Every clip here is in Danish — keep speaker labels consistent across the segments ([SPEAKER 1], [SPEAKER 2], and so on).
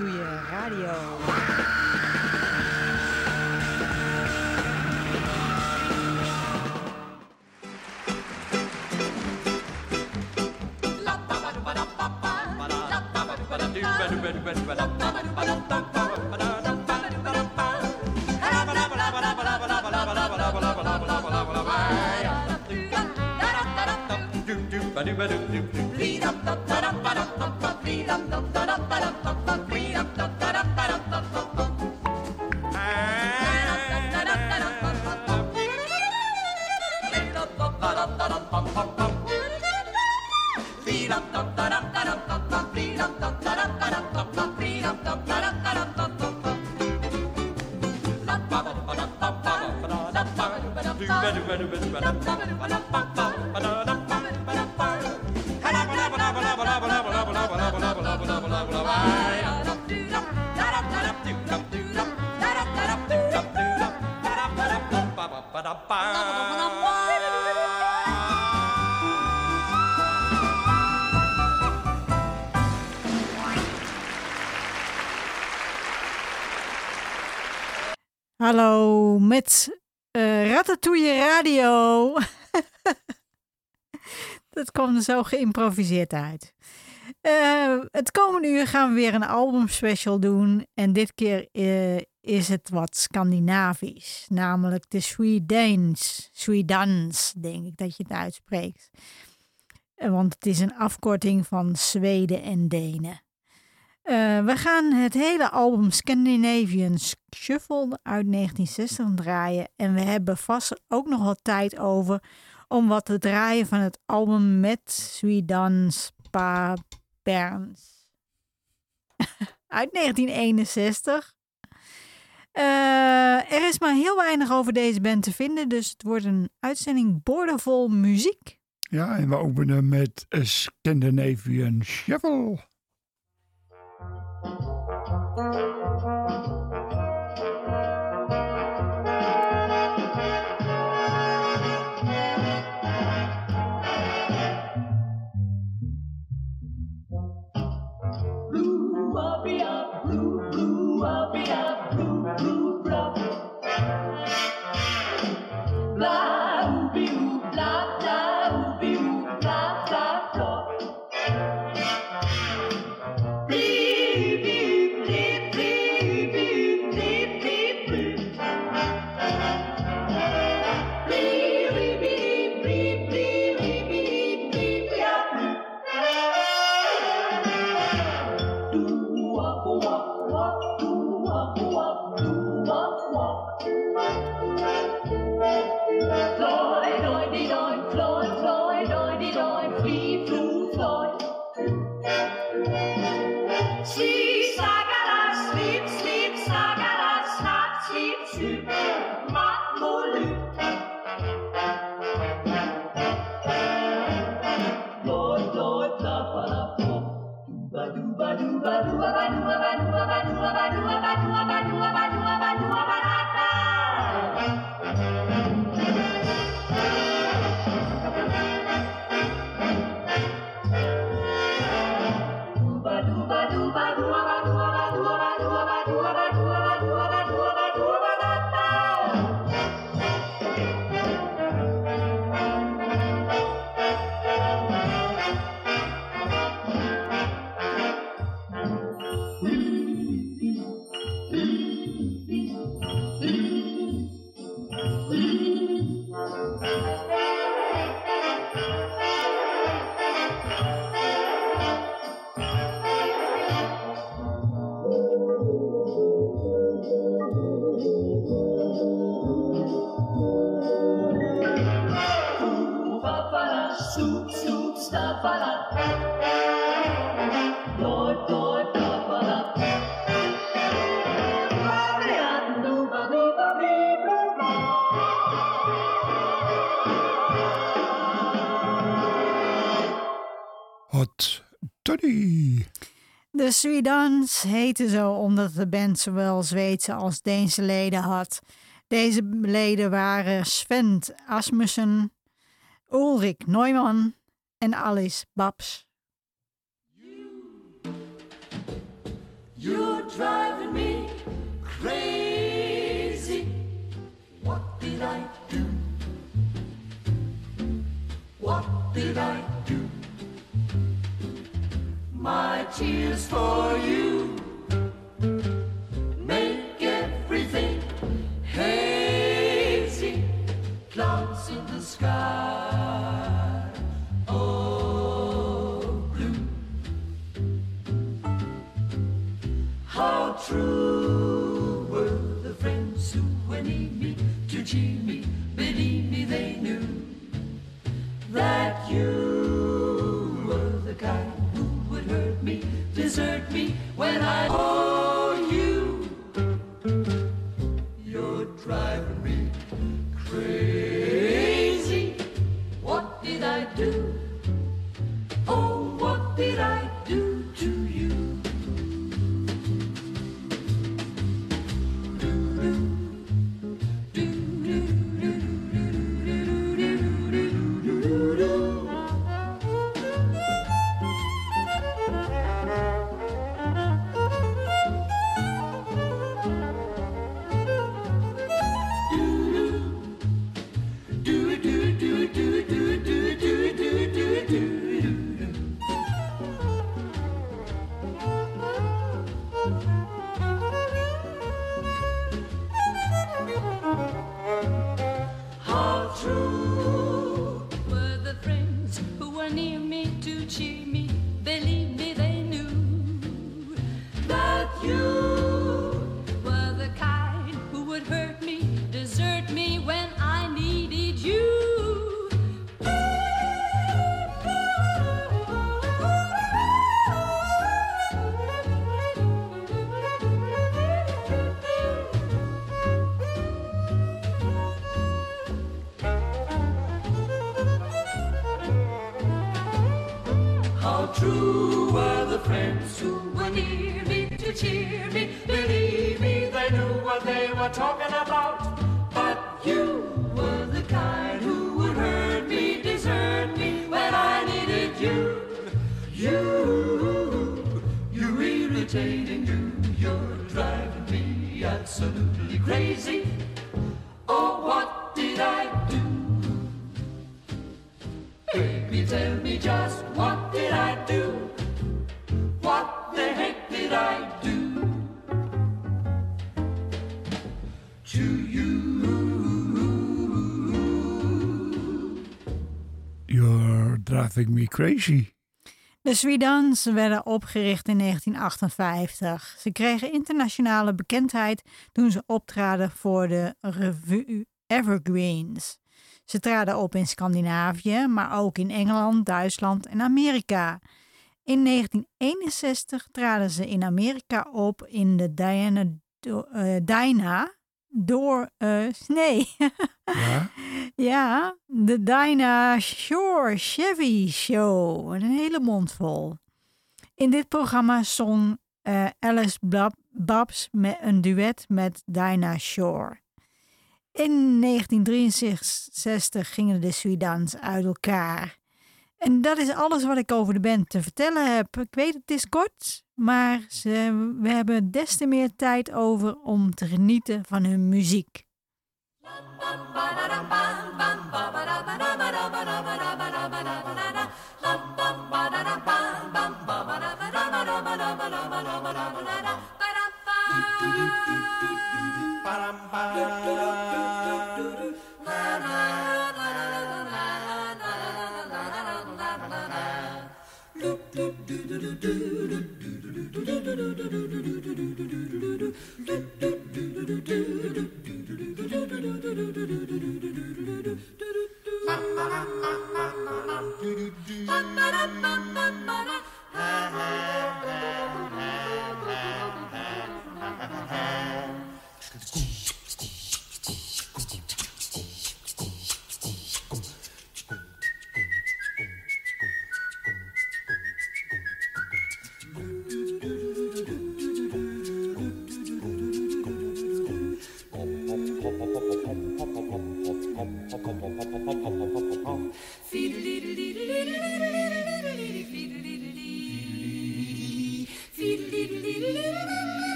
[SPEAKER 1] Tuje Radio. Do do ba do ba do do do Zo geïmproviseerd uit. Uh, het komende uur gaan we weer een albumspecial doen. En dit keer uh, is het wat Scandinavisch. Namelijk de Swedanes. Swedans, denk ik dat je het uitspreekt. Want het is een afkorting van Zweden en Denen. We gaan het hele album Scandinavian Shuffle uit 1960 draaien. En we hebben vast ook nog wat tijd over om wat te draaien van het album met Swedans Pa Berns. uit 1961. Uh, er is maar heel weinig over deze band te vinden, dus het wordt een uitzending boordevol muziek.
[SPEAKER 2] Ja, en we openen met Scandinavian Shuffle.
[SPEAKER 1] Swedans heette zo omdat de band zowel Zweedse als Deense leden had. Deze leden waren Sven Asmussen, Ulrik Neumann en Alice Babs. You,
[SPEAKER 2] driving me crazy. What did I do? What did I do? My tears for you talking me crazy.
[SPEAKER 1] De Swedans werden opgericht in 1958. Ze kregen internationale bekendheid toen ze optraden voor de revue Evergreens. Ze traden op in Scandinavië, maar ook in Engeland, Duitsland en Amerika. In 1961 traden ze in Amerika op in de Diana, eh, door. eh, nee.
[SPEAKER 3] Ja?
[SPEAKER 1] Ja, de Dinah Shore Chevy Show. Een hele mond vol. In dit programma zong eh, Alice Blab- Babs met een duet met Dinah Shore. In 1963 gingen de Swedans uit elkaar. En dat is alles wat ik over de band te vertellen heb. Ik weet het is kort, maar ze, we hebben des te meer tijd over om te genieten van hun muziek.
[SPEAKER 2] Ha ha ha ha ha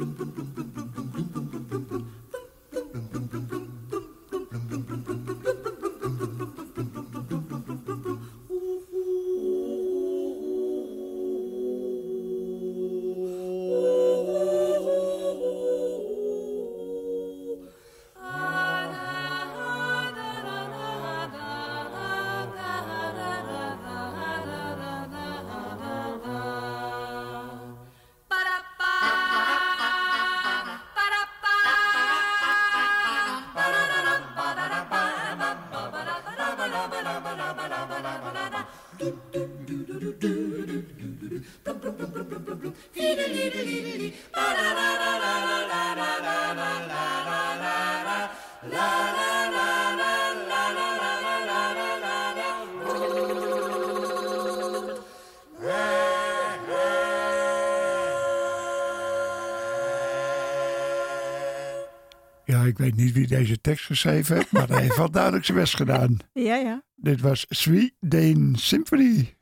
[SPEAKER 2] boom, boom, boom. ik weet niet wie deze tekst geschreven heeft, maar hij heeft wel duidelijk zijn best gedaan.
[SPEAKER 4] Ja, ja.
[SPEAKER 2] Dit was Sweet Dane Symphony.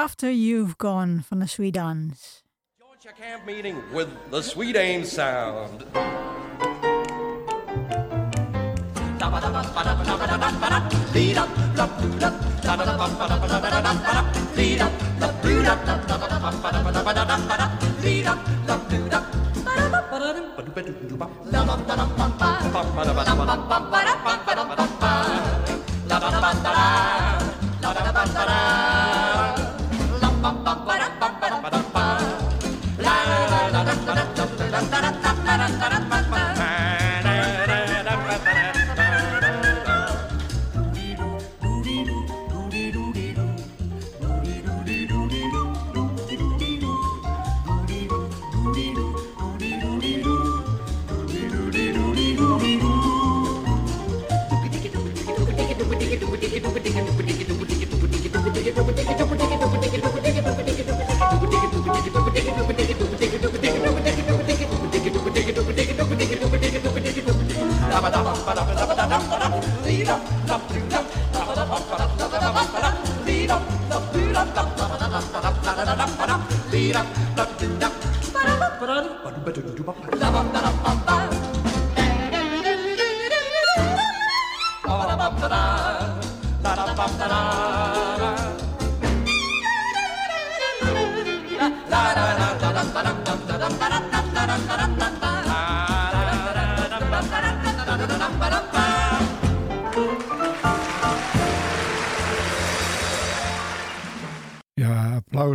[SPEAKER 1] after you've gone from the
[SPEAKER 4] Swede Dance.
[SPEAKER 5] Georgia camp meeting with the Swede Aim sound.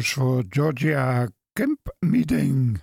[SPEAKER 2] For Georgia Camp Meeting.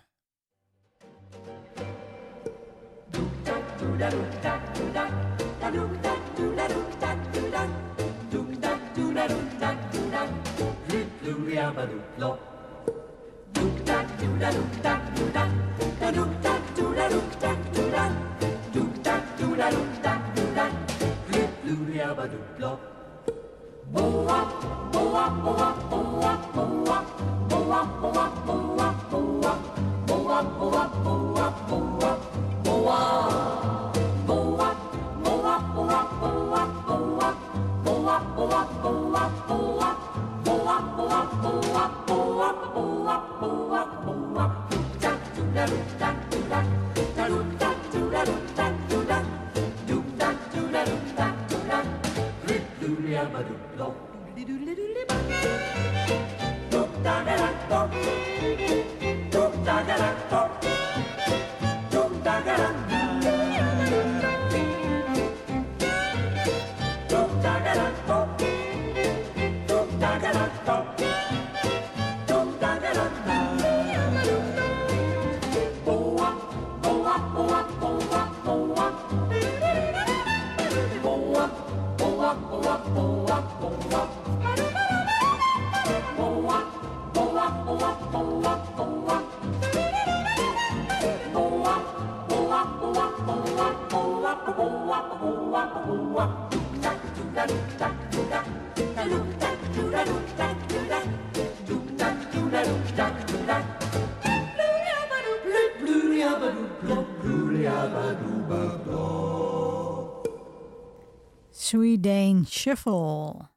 [SPEAKER 2] Sweet Dane Shuffle.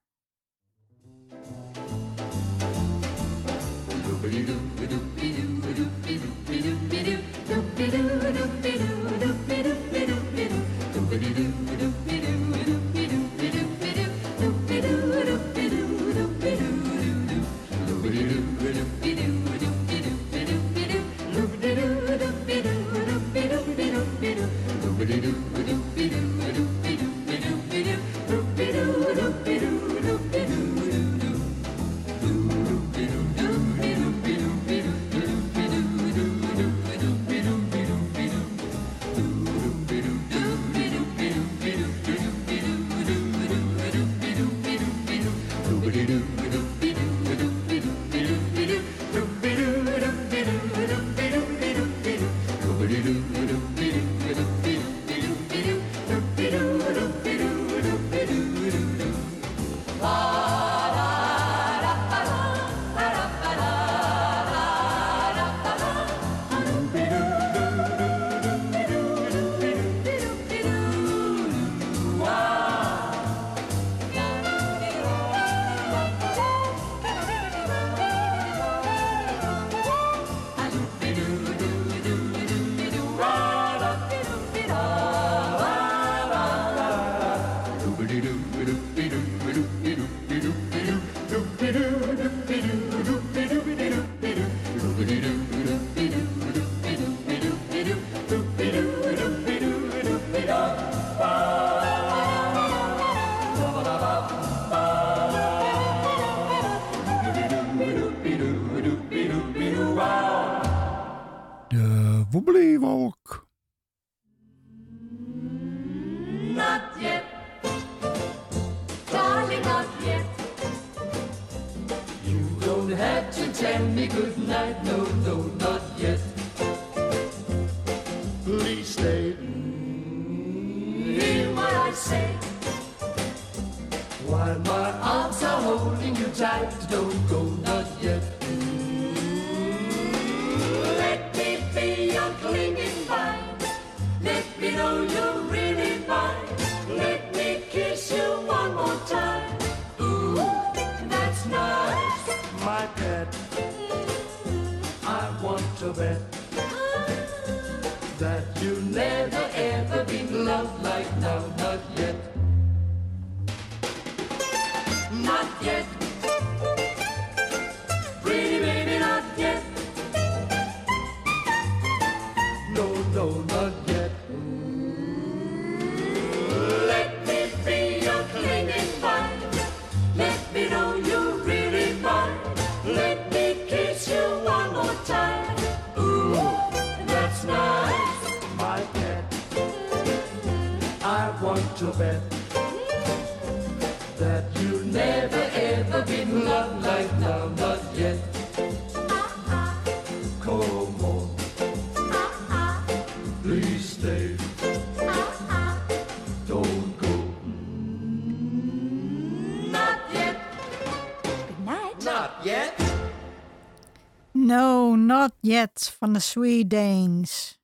[SPEAKER 6] Not yet
[SPEAKER 1] van de Sweet Danes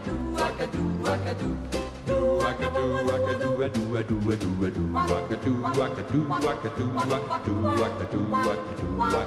[SPEAKER 1] do waka do waka do
[SPEAKER 6] waka do
[SPEAKER 7] waka do
[SPEAKER 2] waka do waka do waka do waka
[SPEAKER 1] do waka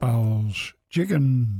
[SPEAKER 2] Paul's Chicken.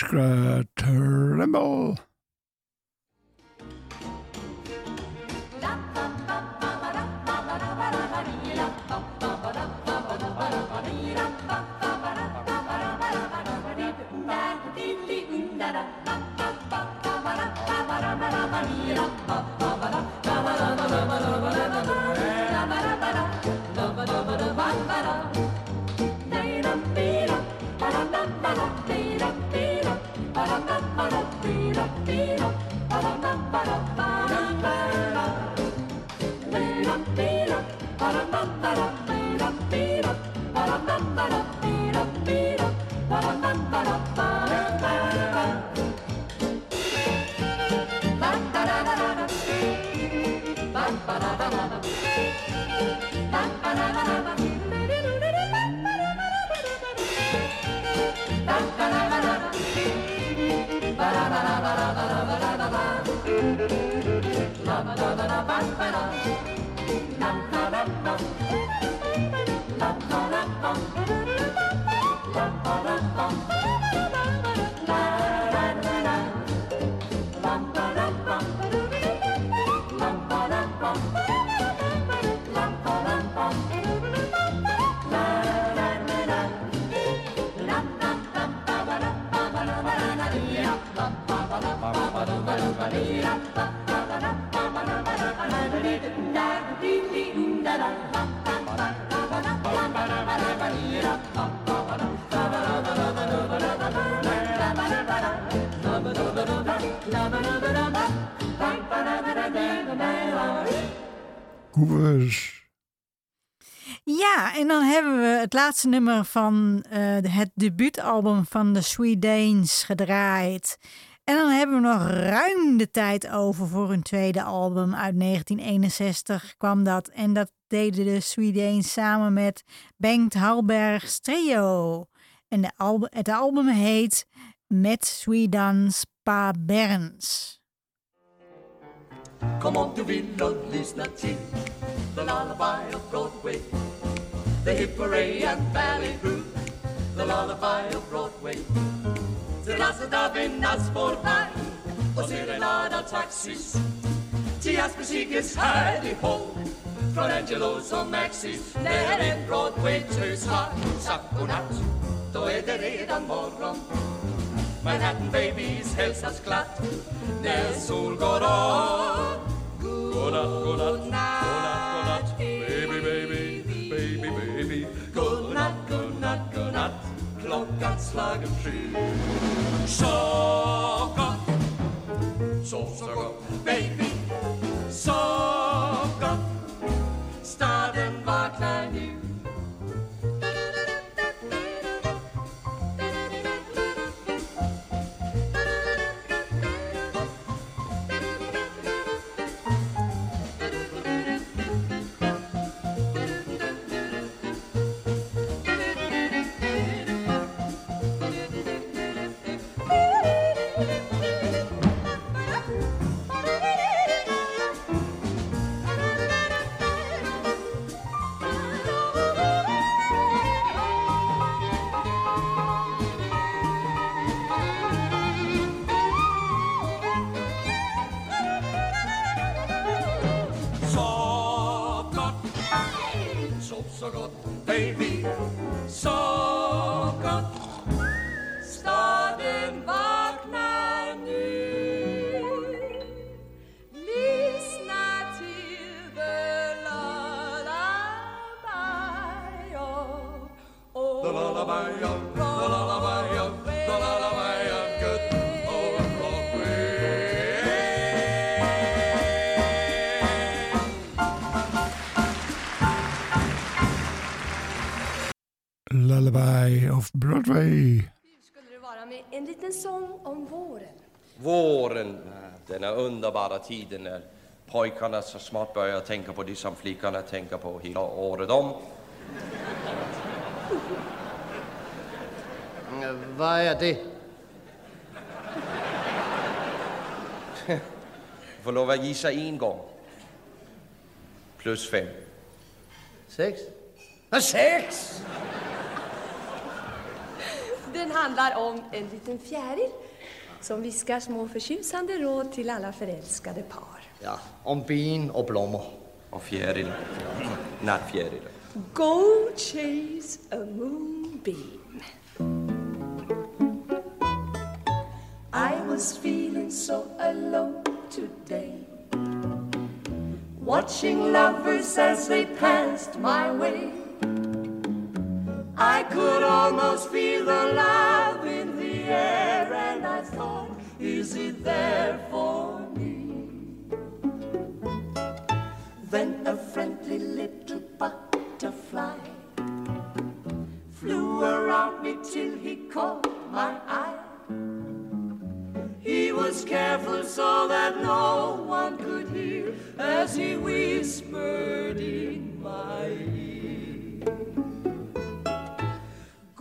[SPEAKER 2] Ishka Tremble.
[SPEAKER 1] Ja, en dan hebben we het laatste nummer van uh, het debuutalbum van de Sweet Danes gedraaid. En dan hebben we nog ruim de tijd over voor hun tweede album. Uit 1961 kwam dat. En dat deden de Sweet Danes samen met Bengt Halbergs trio. En het album heet Met Swedans Pa Berns.
[SPEAKER 2] Om du vill och lyssna till The Lullaby of Broadway The Hip and Ballet Group The Lullaby of Broadway Till lasset av en nattspårvagn och serenada taxis. Till jazzmusikens härlig håll Från Angelos och Maxis. När en Broadway-tös har sagt godnatt Då är det redan morgon Manhattan Babies hälsas glatt. När sol går upp. Godnatt, godnatt, godnatt, godnatt, baby, baby, baby, baby. Godnatt, godnatt, godnatt, klockan slagen sju. soak up. So soak up, baby,
[SPEAKER 8] soak up. Start en sång om våren.
[SPEAKER 5] Våren, denna underbara tiden när pojkarna så smått börjar tänka på det som flickorna tänker på hela året om.
[SPEAKER 9] Vad är det?
[SPEAKER 5] Får lov att gissa en gång. Plus fem.
[SPEAKER 9] Sex? Ja, sex!
[SPEAKER 8] Den handlar om en liten fjäril som viskar små förtjusande råd till alla förälskade par.
[SPEAKER 9] Ja, om bin och blommor.
[SPEAKER 5] Och fjäril. Nattfjäril.
[SPEAKER 8] Go chase a moonbeam.
[SPEAKER 2] I was feeling so alone today. Watching lovers as they passed my way. I could almost feel the love in the air, and I thought, is it there for me? Then a friendly little butterfly flew around me till he caught my eye. He was careful so that no one could hear as he whispered in my ear.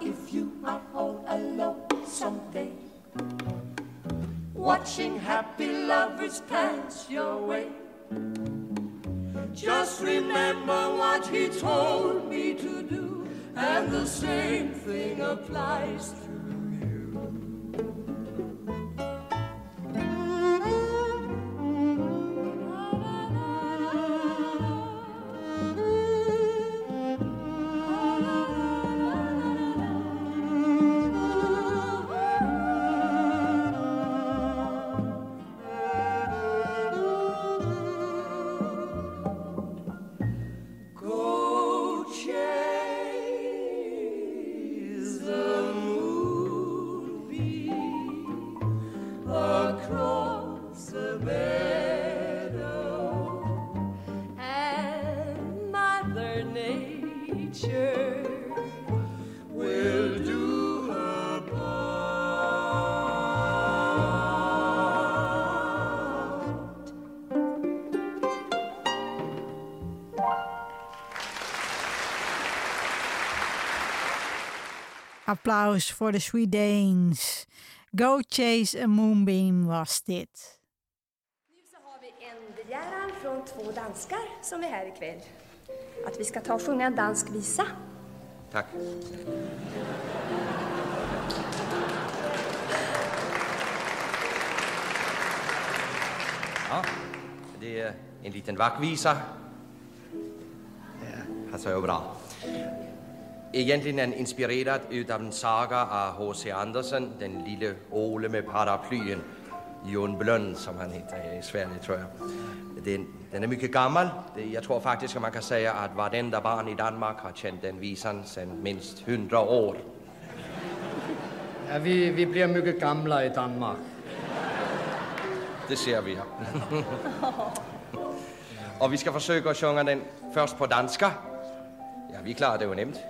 [SPEAKER 2] If you are all alone someday, watching happy lovers pass your way, Just remember what he told me to do, and the same thing applies
[SPEAKER 1] Applaus voor de Sweet Danes. Go Chase a Moonbeam was dit.
[SPEAKER 8] Nu så har vi en begäran från två danskar som är här ikväll. Att vi ska ta och sjunga en dansk visa.
[SPEAKER 5] Tak. Ja, det är en liten vackvisa. Ja, alltså är bra. Egentligen är den inspirerad utav en saga av H.C. Andersen, Den lille Ole med paraplyen. Jon Blund, som han heter i Sverige, tror jag. Den, den är mycket gammal. Jag tror faktiskt att man kan säga att varenda barn i Danmark har känt den visan sedan minst hundra år.
[SPEAKER 9] Ja, vi, vi bliver mycket gamla i Danmark.
[SPEAKER 5] Det ser vi. Och vi ska försöka sjunga den först på danska. Ja, vi klarar det ju nemt.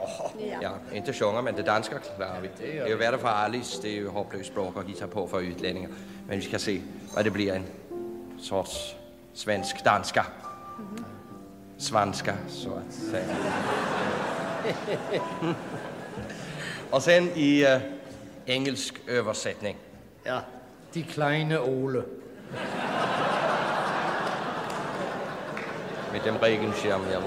[SPEAKER 5] Ja, inte sjunga, men det danska klarar vi. Det är ju värre för Alice, det är ju hopplöst språk att hitta på för utlänningar. Men vi ska se vad det blir en sorts svensk danska. Svanska, så att säga. Och sen i uh, engelsk översättning.
[SPEAKER 9] Ja, de kleine Ole.
[SPEAKER 5] Med dem regenskærm, jeg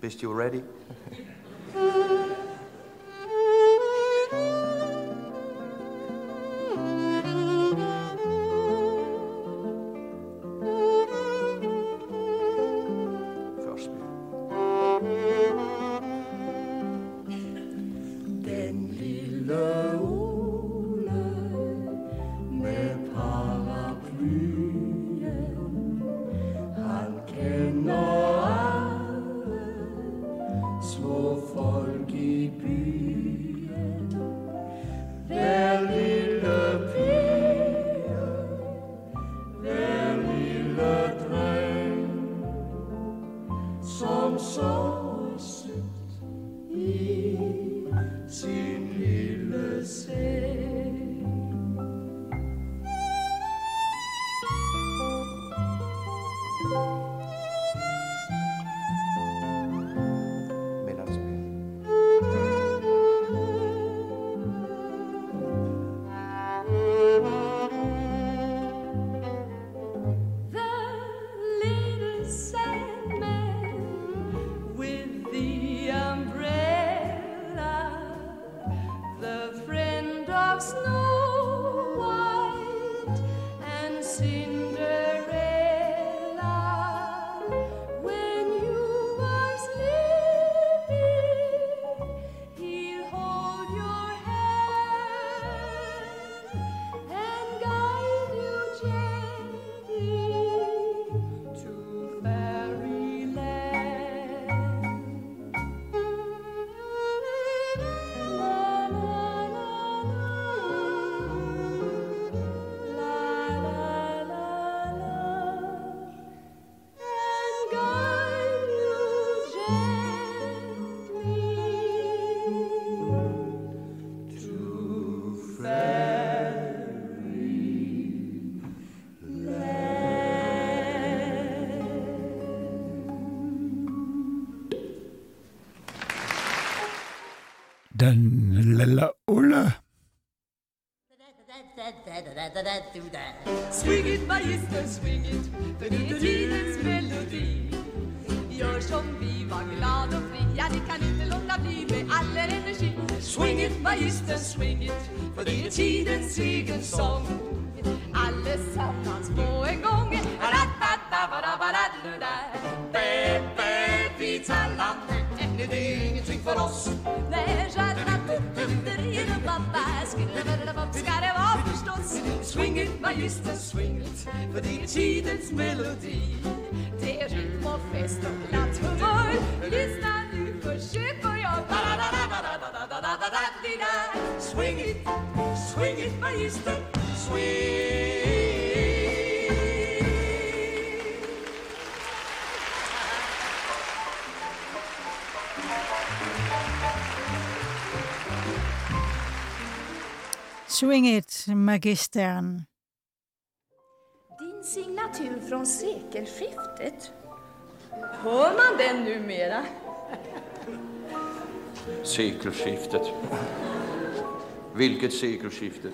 [SPEAKER 5] Bist you ready?
[SPEAKER 8] la
[SPEAKER 3] lille Ulle.
[SPEAKER 2] Swing it magister, swing it, för det är tidens melodi. Gör som vi, var glad och fri, ja det kan inte låta bli med all er energi. Swing it magister, swing it, för det är tidens egen sång. Allesammans på en gång. Ra-ba-ba-ba-ba-ba-da-da-da. Bä, bä, vi tar landet, det är ingenting för oss. Nej, stjärna, pappa, skillevelopp ska det vara förstås. Swing it, magister, swing it, för det är tidens melodi. Det är rytm och fest och glatt humör. Lyssna nu, försök och jag. Swing it, swing it, magister, swing it.
[SPEAKER 1] Swing it, magistern.
[SPEAKER 9] Din signatur från sekelskiftet. Hör man den numera?
[SPEAKER 5] Sekelskiftet. Vilket sekelskifte?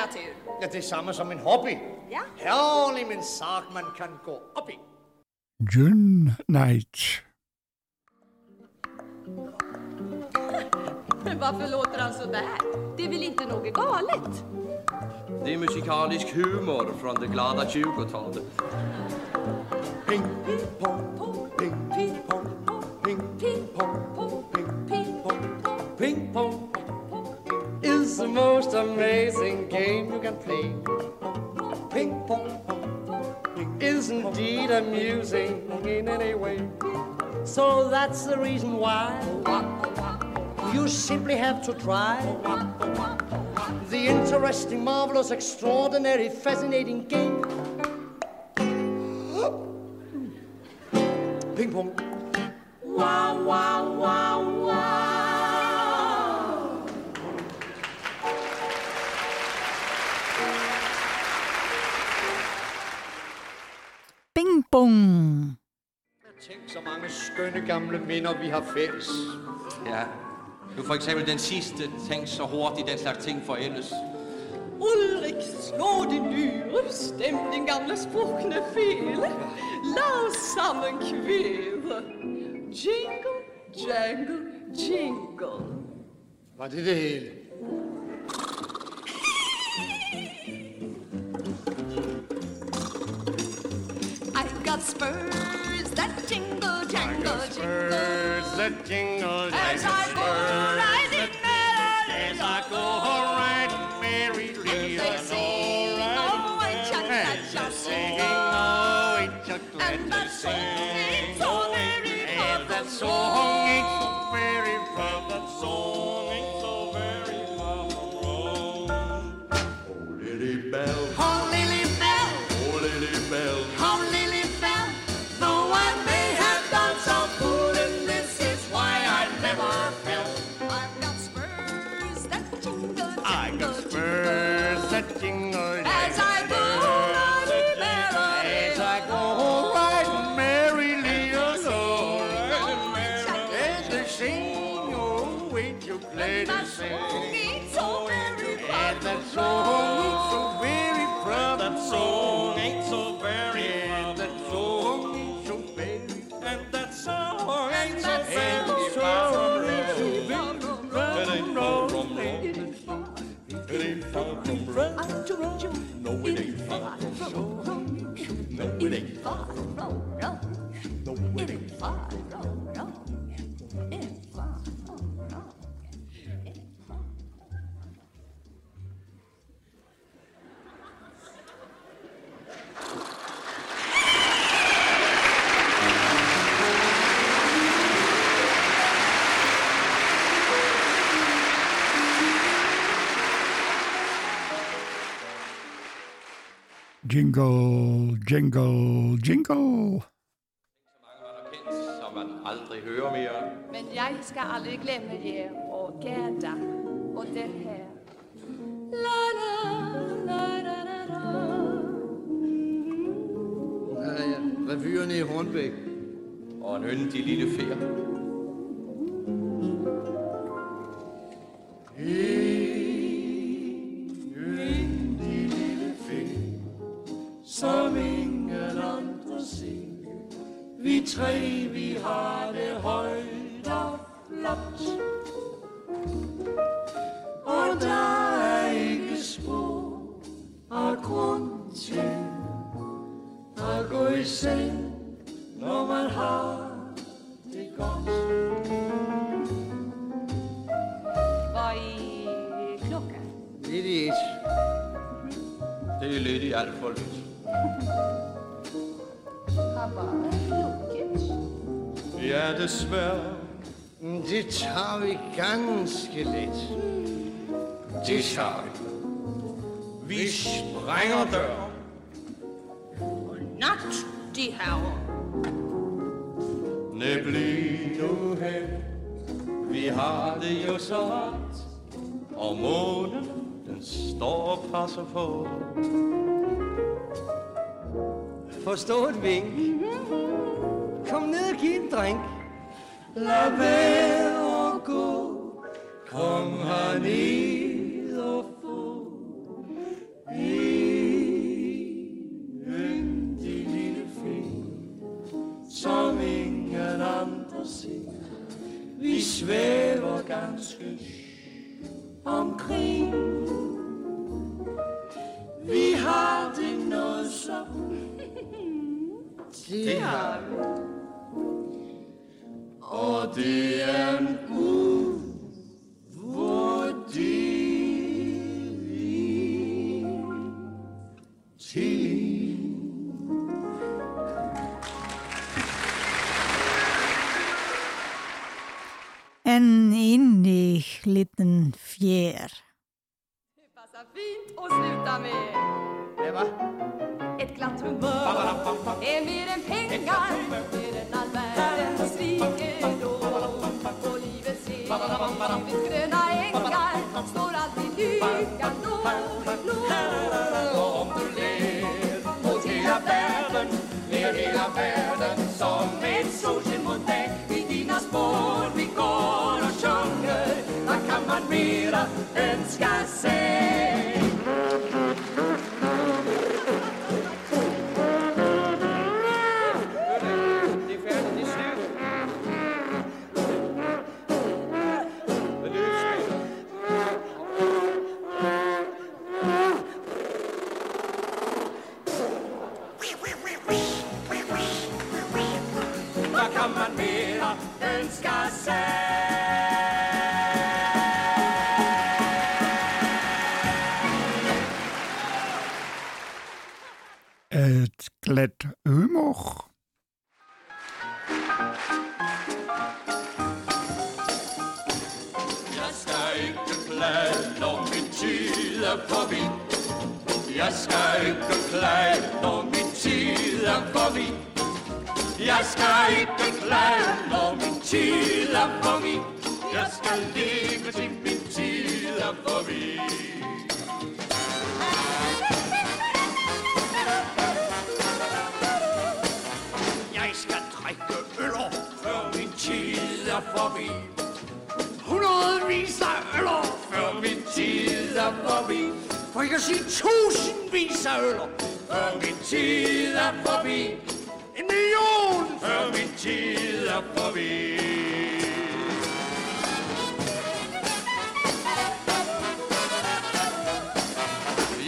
[SPEAKER 2] Signatur?
[SPEAKER 10] Ja, det er samme som en hobby.
[SPEAKER 9] Ja.
[SPEAKER 10] Herlig min sak, man kan gå op i.
[SPEAKER 3] June Night.
[SPEAKER 9] Men varför låter han så där? Det är väl inte något galet?
[SPEAKER 5] Det är musikalisk humor från det glada 20-talet.
[SPEAKER 10] Ping, pong, ping, ping, pong, ping, the most amazing game you can play. Ping pong is indeed amusing in any way. So that's the reason why you simply have to try the interesting, marvelous, extraordinary, fascinating game. Ping pong. Wow, wow, wow,
[SPEAKER 1] Bong.
[SPEAKER 10] Tænk så mange skønne gamle minder, vi har fælles.
[SPEAKER 5] Ja. Nu for eksempel den sidste. Tænk så hurtigt den slags ting forældes.
[SPEAKER 2] Ulrik, slå din lyre, stem din gamle sprukne fele. Lad os sammen kvæle. Jingle, jangle, jingle.
[SPEAKER 10] Var det det hele?
[SPEAKER 2] Got spurs that jingle, jangle, jingle.
[SPEAKER 10] that jingle, jangle.
[SPEAKER 2] As I go riding merrily,
[SPEAKER 10] As I go riding oh, merrily,
[SPEAKER 2] they sing, oh, ain't you glad you're
[SPEAKER 10] singing, oh, ain't you glad
[SPEAKER 2] And that song ain't so very
[SPEAKER 10] And that song ain't so very far, that song
[SPEAKER 2] Jingle, jingle,
[SPEAKER 10] jingle.
[SPEAKER 5] kendt, som man aldrig hører mere.
[SPEAKER 11] Men jeg skal aldrig glemme jer og Gerda og det her. La, la, la, la, la, la.
[SPEAKER 9] Ja, ja. Revyerne i Hornbæk.
[SPEAKER 5] Og en yndig lille fer.
[SPEAKER 9] train. Tager vi.
[SPEAKER 5] Sprænger døren.
[SPEAKER 11] Nat, de herrer.
[SPEAKER 5] Ne bliv nu hen. Vi har det jo så ret. Og månen, den står og passer på.
[SPEAKER 9] Forstå et vink. Kom ned og giv en drink.
[SPEAKER 2] Lad være at gå, kom herned en yndig lille fe, som ingen andre ser. Vi svæver ganske omkring. Vi har det noget så
[SPEAKER 9] Det
[SPEAKER 2] har vi.
[SPEAKER 3] Et glat humor.
[SPEAKER 2] Jeg skal ikke klage, når min tid er forbi. Jeg skal ikke klage, når min tid er forbi. Jeg skal ikke klage, når min tid er forbi. Jeg skal leve til min tid er forbi. Er forbi. Hundredvis af øller, før min tid er forbi. For jeg kan sige tusindvis af øller, før min tid er forbi. En million, før min tid er forbi.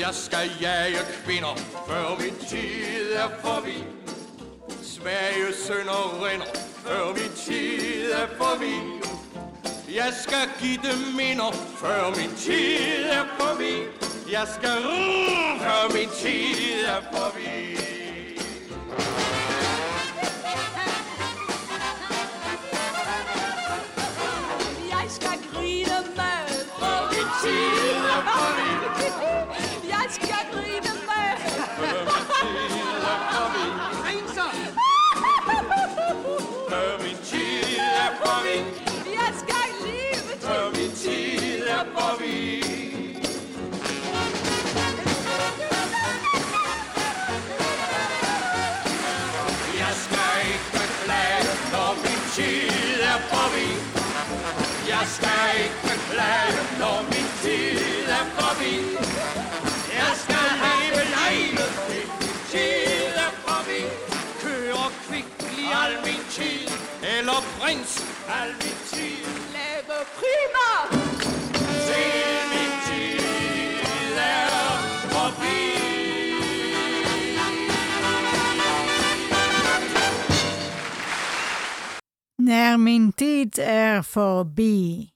[SPEAKER 2] Jeg skal jage kvinder, før min tid er forbi. Svage sønder rinder, før min tid er forbi. Jeg skal give dem minder, før min tid er forbi. Jeg skal rue, før min tid er forbi.
[SPEAKER 5] Beklage, når min tid er forbi. Jeg skal have lejlet til min tid er forbi. Køre kvickly al min tid, eller prins al min tid.
[SPEAKER 12] Lave prima!
[SPEAKER 5] Til min tid er forbi.
[SPEAKER 2] Naar mijn tijd er voorbij.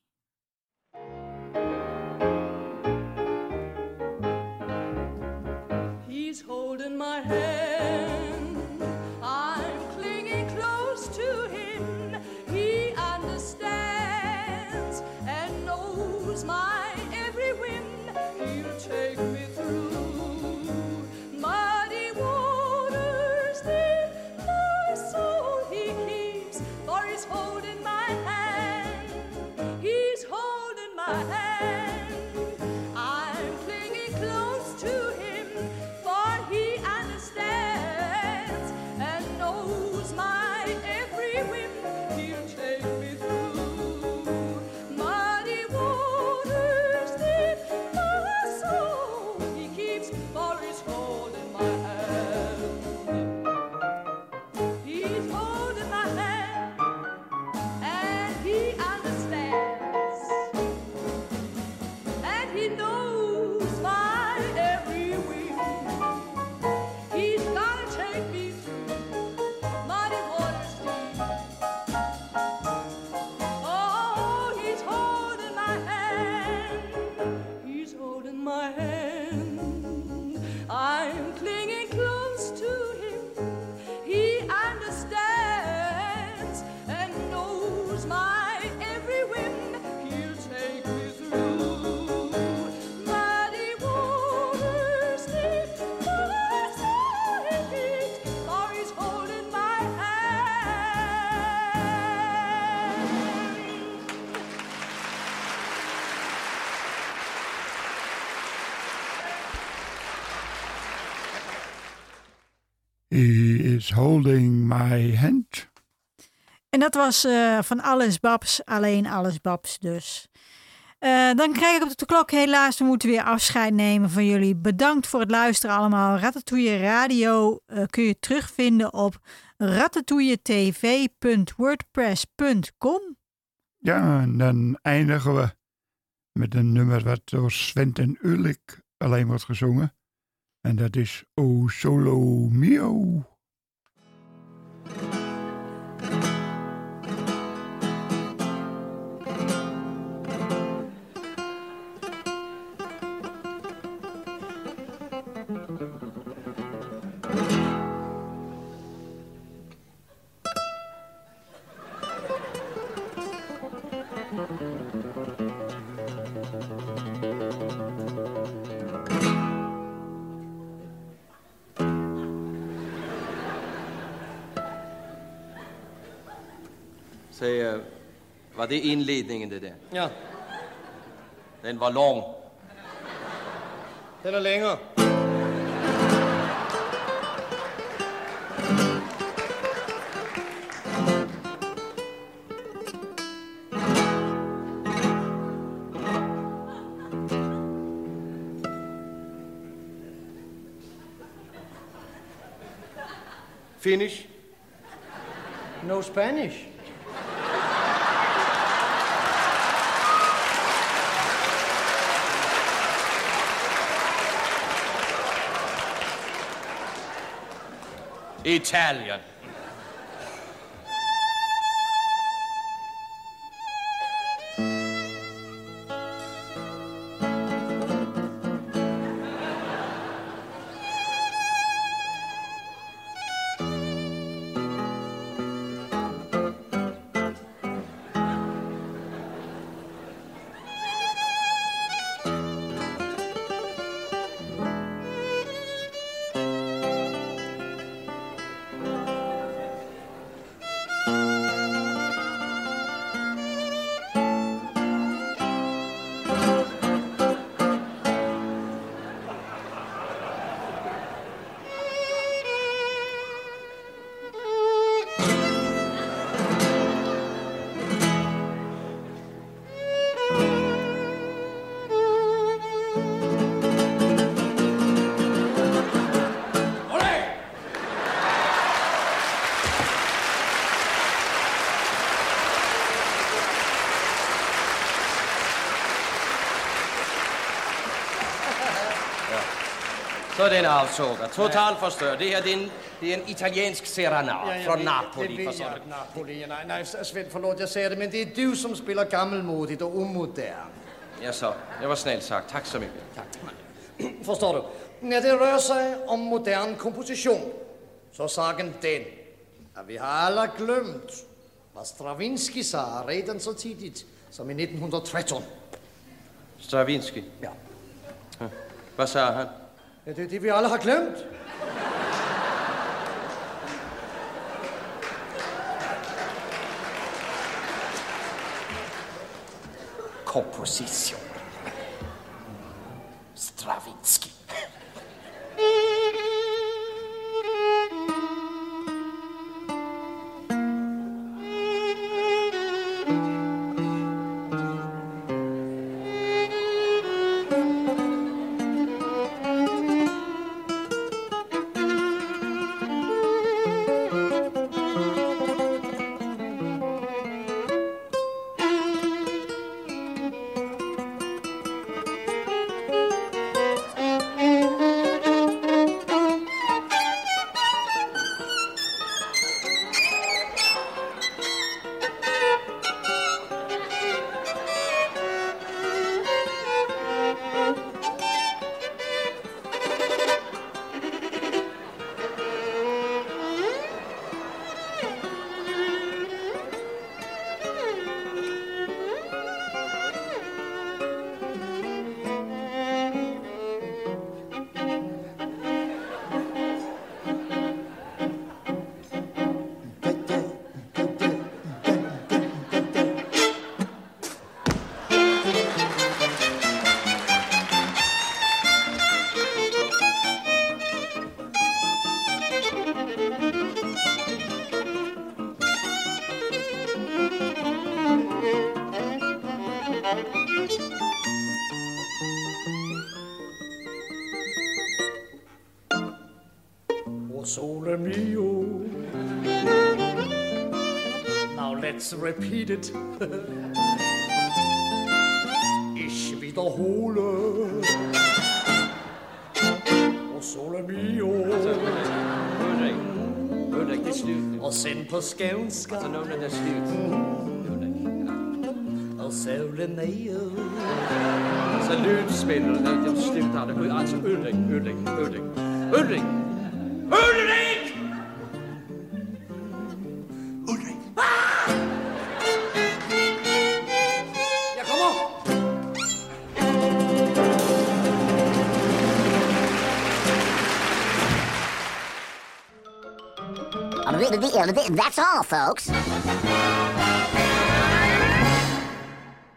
[SPEAKER 12] Holding my hand.
[SPEAKER 2] En dat was eh, van Alles Babs, alleen Alles Babs dus. Eh, dan krijg ik op de klok helaas, we moeten weer afscheid nemen van jullie. Bedankt voor het luisteren allemaal. Ratatouille Radio eh, kun je terugvinden op ratatouilletv.wordpress.com.
[SPEAKER 3] Ja, en dan eindigen we met een nummer wat door Sven en Ulik alleen wordt gezongen. En dat is O Solo Mio.
[SPEAKER 9] thank you Så var det indledningen, det der?
[SPEAKER 5] Ja,
[SPEAKER 9] Den var lang.
[SPEAKER 5] den er længere.
[SPEAKER 9] Finish.
[SPEAKER 5] No Spanish. Italian. Den afsåget. Totalt forstørret. Det her det er, en, det er en italiensk serenade fra Napoli.
[SPEAKER 9] Det
[SPEAKER 5] forstår
[SPEAKER 9] jeg? Napoli. Nej, nej, Svend, forlåt, jeg sagde det, men det er du, som spiller gammelmodigt og umoderne.
[SPEAKER 5] Ja, så. Det var snällt sagt. Tack så mycket.
[SPEAKER 9] Forstår du? Når det rører sig om moderne komposition, så sagen den, at vi har alle glemt, hvad Stravinsky sagde redan så tidigt som i 1913.
[SPEAKER 5] Stravinsky.
[SPEAKER 9] Ja.
[SPEAKER 5] Hvad sagde han?
[SPEAKER 9] Ja, det er det, vi alle har glemt.
[SPEAKER 5] Komposition. Stravinsky.
[SPEAKER 9] I repeat it. ich wiederhole. O sole mio.
[SPEAKER 5] Ulrik, Ulrik,
[SPEAKER 9] send skånska.
[SPEAKER 5] Altså, navnet er slut. Och det är slut här. Alltså Ulrik, Ulrik, Ulrik.
[SPEAKER 13] That's all, folks.